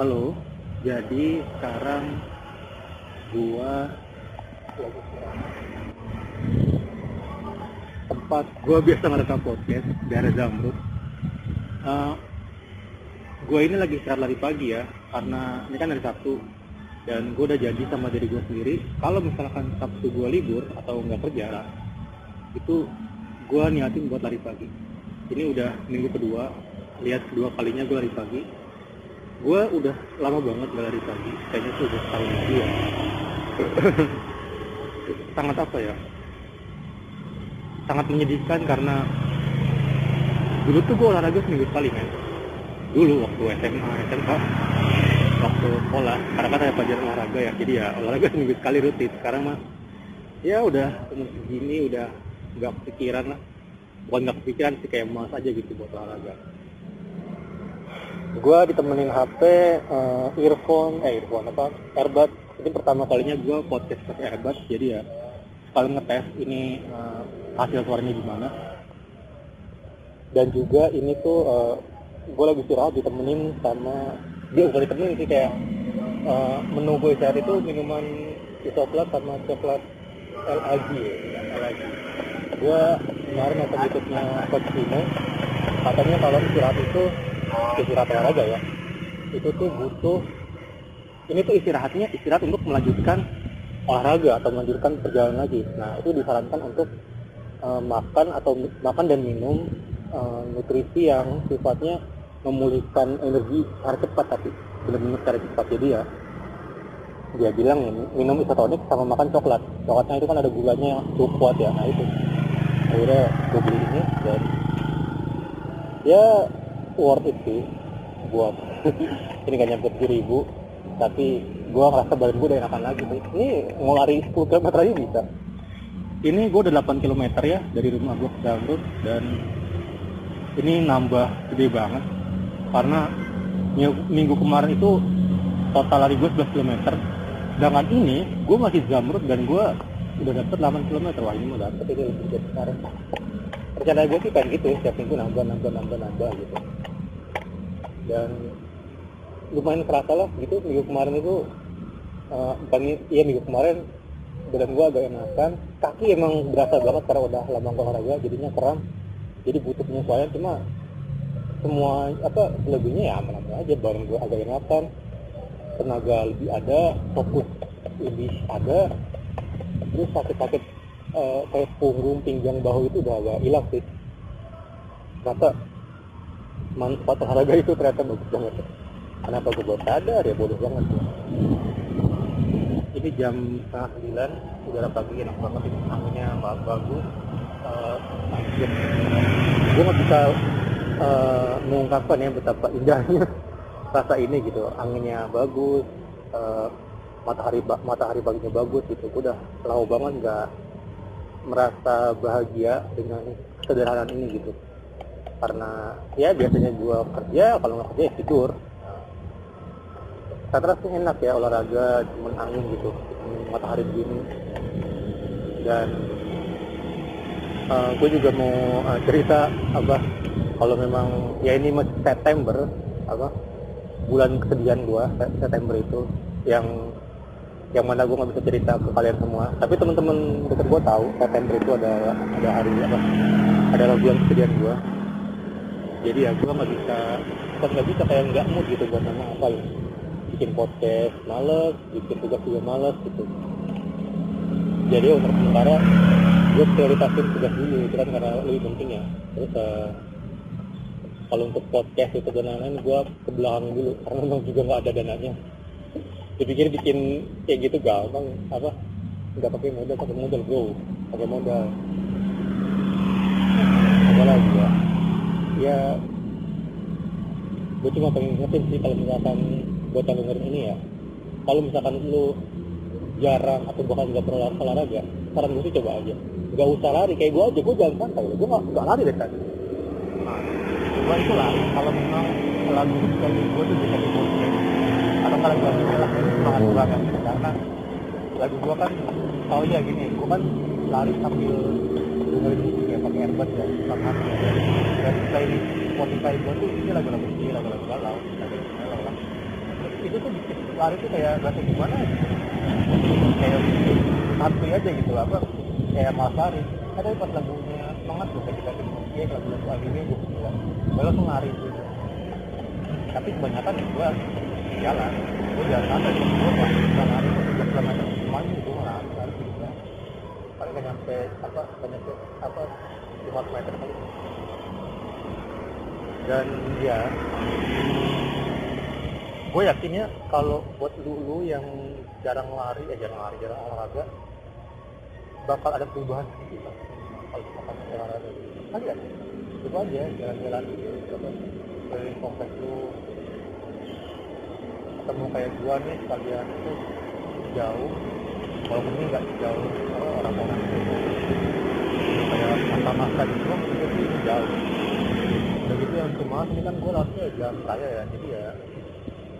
Halo, jadi sekarang gua tempat gua biasa ngerekam podcast daerah Zamrud. Uh, gua ini lagi istirahat lari pagi ya, karena ini kan hari Sabtu dan gue udah jadi sama diri gue sendiri kalau misalkan Sabtu gue libur atau nggak kerja itu gue niatin buat lari pagi. Ini udah minggu kedua lihat kedua kalinya gue lari pagi gue udah lama banget gak lari pagi. Kayaknya tuh udah setahun lagi ya. Sangat apa ya? Sangat menyedihkan karena dulu tuh gue olahraga seminggu sekali kan dulu waktu SMA SMA waktu sekolah. Karena kan ada pelajaran olahraga ya. Jadi ya olahraga seminggu sekali rutin. Sekarang mah ya udah umur segini udah nggak kepikiran lah. Bukan nggak kepikiran sih kayak malas aja gitu buat olahraga gue ditemenin HP uh, earphone eh earphone apa? Earbud ini pertama kalinya gue podcast pakai earbud jadi ya sekali ngetes ini uh, hasil suaranya gimana dan juga ini tuh uh, gue lagi istirahat ditemenin sama dia udah ditemenin sih kayak uh, menu gue saat itu minuman isoplat sama coklat LAG LAG gue kemarin nonton YouTube-nya Coach Timo. Katanya kalau istirahat itu istirahat olahraga ya. Itu tuh butuh ini tuh istirahatnya istirahat untuk melanjutkan olahraga atau melanjutkan perjalanan lagi. Nah itu disarankan untuk uh, makan atau makan dan minum uh, nutrisi yang sifatnya memulihkan energi secara cepat tapi benar-benar secara cepat. Jadi ya dia bilang minum isotonik sama makan coklat. Coklatnya itu kan ada gulanya yang cukup kuat ya. Nah itu. Akhirnya gue beli ini dan ya worth it sih buat ini gak nyampe tujuh ribu tapi gue ngerasa badan gue udah enakan lagi. Sih ini mau lari 10 km aja bisa. Ini gue udah 8 km ya dari rumah gue ke Zamrud dan ini nambah gede banget. Karena minggu kemarin itu total lari gue 11 km sedangkan ini gue masih Zamrud dan gue udah dapet 8 km wah ini mau dapet itu lebih dari sekarang. Rencana gue sih kan gitu setiap minggu nambah nambah nambah nambah gitu dan lumayan kerasa lah gitu. Minggu kemarin itu uh, iya minggu kemarin badan gue agak enakan kaki emang berasa banget karena udah lama gak olahraga jadinya kram. Jadi butuh penyesuaian cuma semua apa selebihnya ya aman-aman aja. Badan gue agak enakan tenaga lebih ada fokus lebih ada. Terus sakit-sakit uh, kayak punggung pinggang bahu itu udah agak hilang sih. Ternyata manfaat olahraga itu ternyata bagus banget. Kenapa gue baru sadar ya bodoh banget. Ini jam setengah sembilan udara pagi enak banget. Ini anginnya bagus. Uh, gue nggak bisa uh, mengungkapkan ya betapa indahnya rasa ini gitu. Anginnya bagus uh, matahari matahari paginya bagus gitu. Gue udah lama banget nggak merasa bahagia dengan sederhanaan ini gitu karena ya biasanya gue kerja kalau nggak kerja ya tidur. Saya sih enak ya olahraga cuman angin gitu matahari begini. Dan uh, gue juga mau uh, cerita apa kalau memang ya ini masih September apa bulan kesedihan gue September itu yang yang mana gue nggak bisa cerita ke kalian semua. Tapi teman-teman dekat gue tahu September itu ada ada hari apa adalah bulan kesedihan gue jadi ya gue nggak bisa bukan nggak bisa kayak nggak mood gitu buat nama apa ya. Bikin podcast males bikin tugas juga males gitu. Jadi untuk sementara gue prioritasin tugas dulu itu kan karena lebih penting ya. Terus uh, kalau untuk podcast itu dan lain-lain gue ke belakang dulu karena memang juga nggak ada dananya. Dipikir bikin kayak gitu gampang apa? Nggak pakai modal pakai modal bro. Pakai modal. Apa lagi ya ya gue cuma pengen ngerti sih kalau misalkan buat yang dengerin ini ya. Kalau misalkan lu jarang atau bahkan nggak pernah olahraga saran gue sih coba aja. Nggak usah lari kayak gue aja gue jalan santai. Gue nggak nggak lari deh tadi nah, gue itu lari kalau memang lagu sekali gue tuh bisa dibuat atau kalau gue lah semangat banget gitu karena lagu gue kan tau ya gini gue kan lari sambil dengerin earbud ya sangat dan playlist Spotify gue tuh ini lagu-lagu ini lagu-lagu galau lagu-lagu itu tuh bikin lari tuh kayak gak tahu gimana gitu. kayak santuy aja gitu lah kayak malas lari ada pas lagunya kayak kita dia lagu-lagu anime gue bilang gue langsung lari gitu tapi kebanyakan gue jalan gue jalan santai gue gue lari gue tiga kilometer cuma gue lari lari gitu ya paling nggak nyampe apa nggak nyampe apa lima meter kali. Dan ya gue yakinnya kalau buat lu lu yang jarang lari eh jarang lari jarang olahraga bakal ada perubahan sedikit lah kalau misalkan olahraga kali ya itu aja jalan-jalan gitu apa keliling kompleks lu. Ketemu kayak gua nih sekalian itu jauh. Walaupun ini nggak jauh orang-orang itu kayak masa-masa gitu itu jauh. Udah gitu yang cuma ini kan gua larinya jalan raya ya. Jadi ya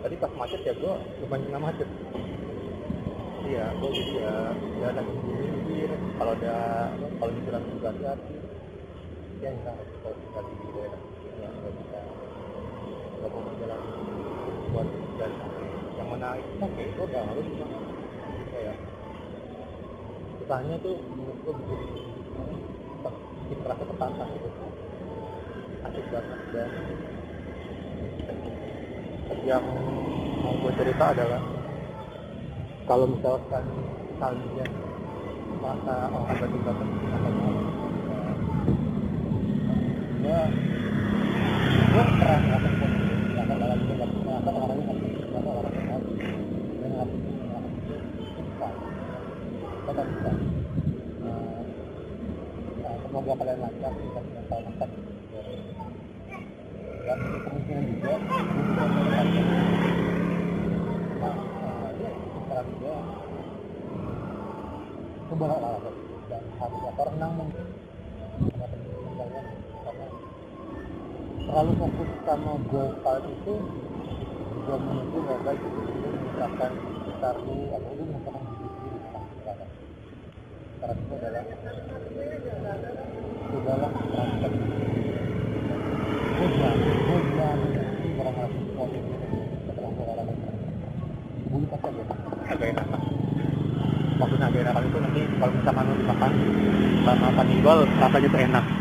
tadi pas macet ya gua lumayan kena macet. Iya gua jadi ya ya lagi minggir kalau ada kalau di jalan juga hati-hati ya enggak kalau tinggal di daerah ya nggak bisa. Nggak mau jalan buat jalan yang mana itu oke itu udah harus cuma kayak usahanya tuh menurut gua bikin bikin terasa tertantang gitu asik banget dan yang mau gue cerita adalah kalau misalkan kalian masa juga penting atau malam ya gue pernah penting itu bisa kita bisa semoga kalian lancar bisa mental makan dan kemungkinan juga nah coba dan harus apa renang mungkin karena terlalu fokus sama goal itu juga menurutku nggak baik itu mengucapkan sekitar atau lu mengucapkan diri sendiri tentang sekarang sekarang itu adalah transfer gue gue ini barang harus poin setelah olahraga bulu pasti agak agak enak maksudnya agak enak itu nanti kalau misalkan lu dimakan sama kanibal rasanya tuh enak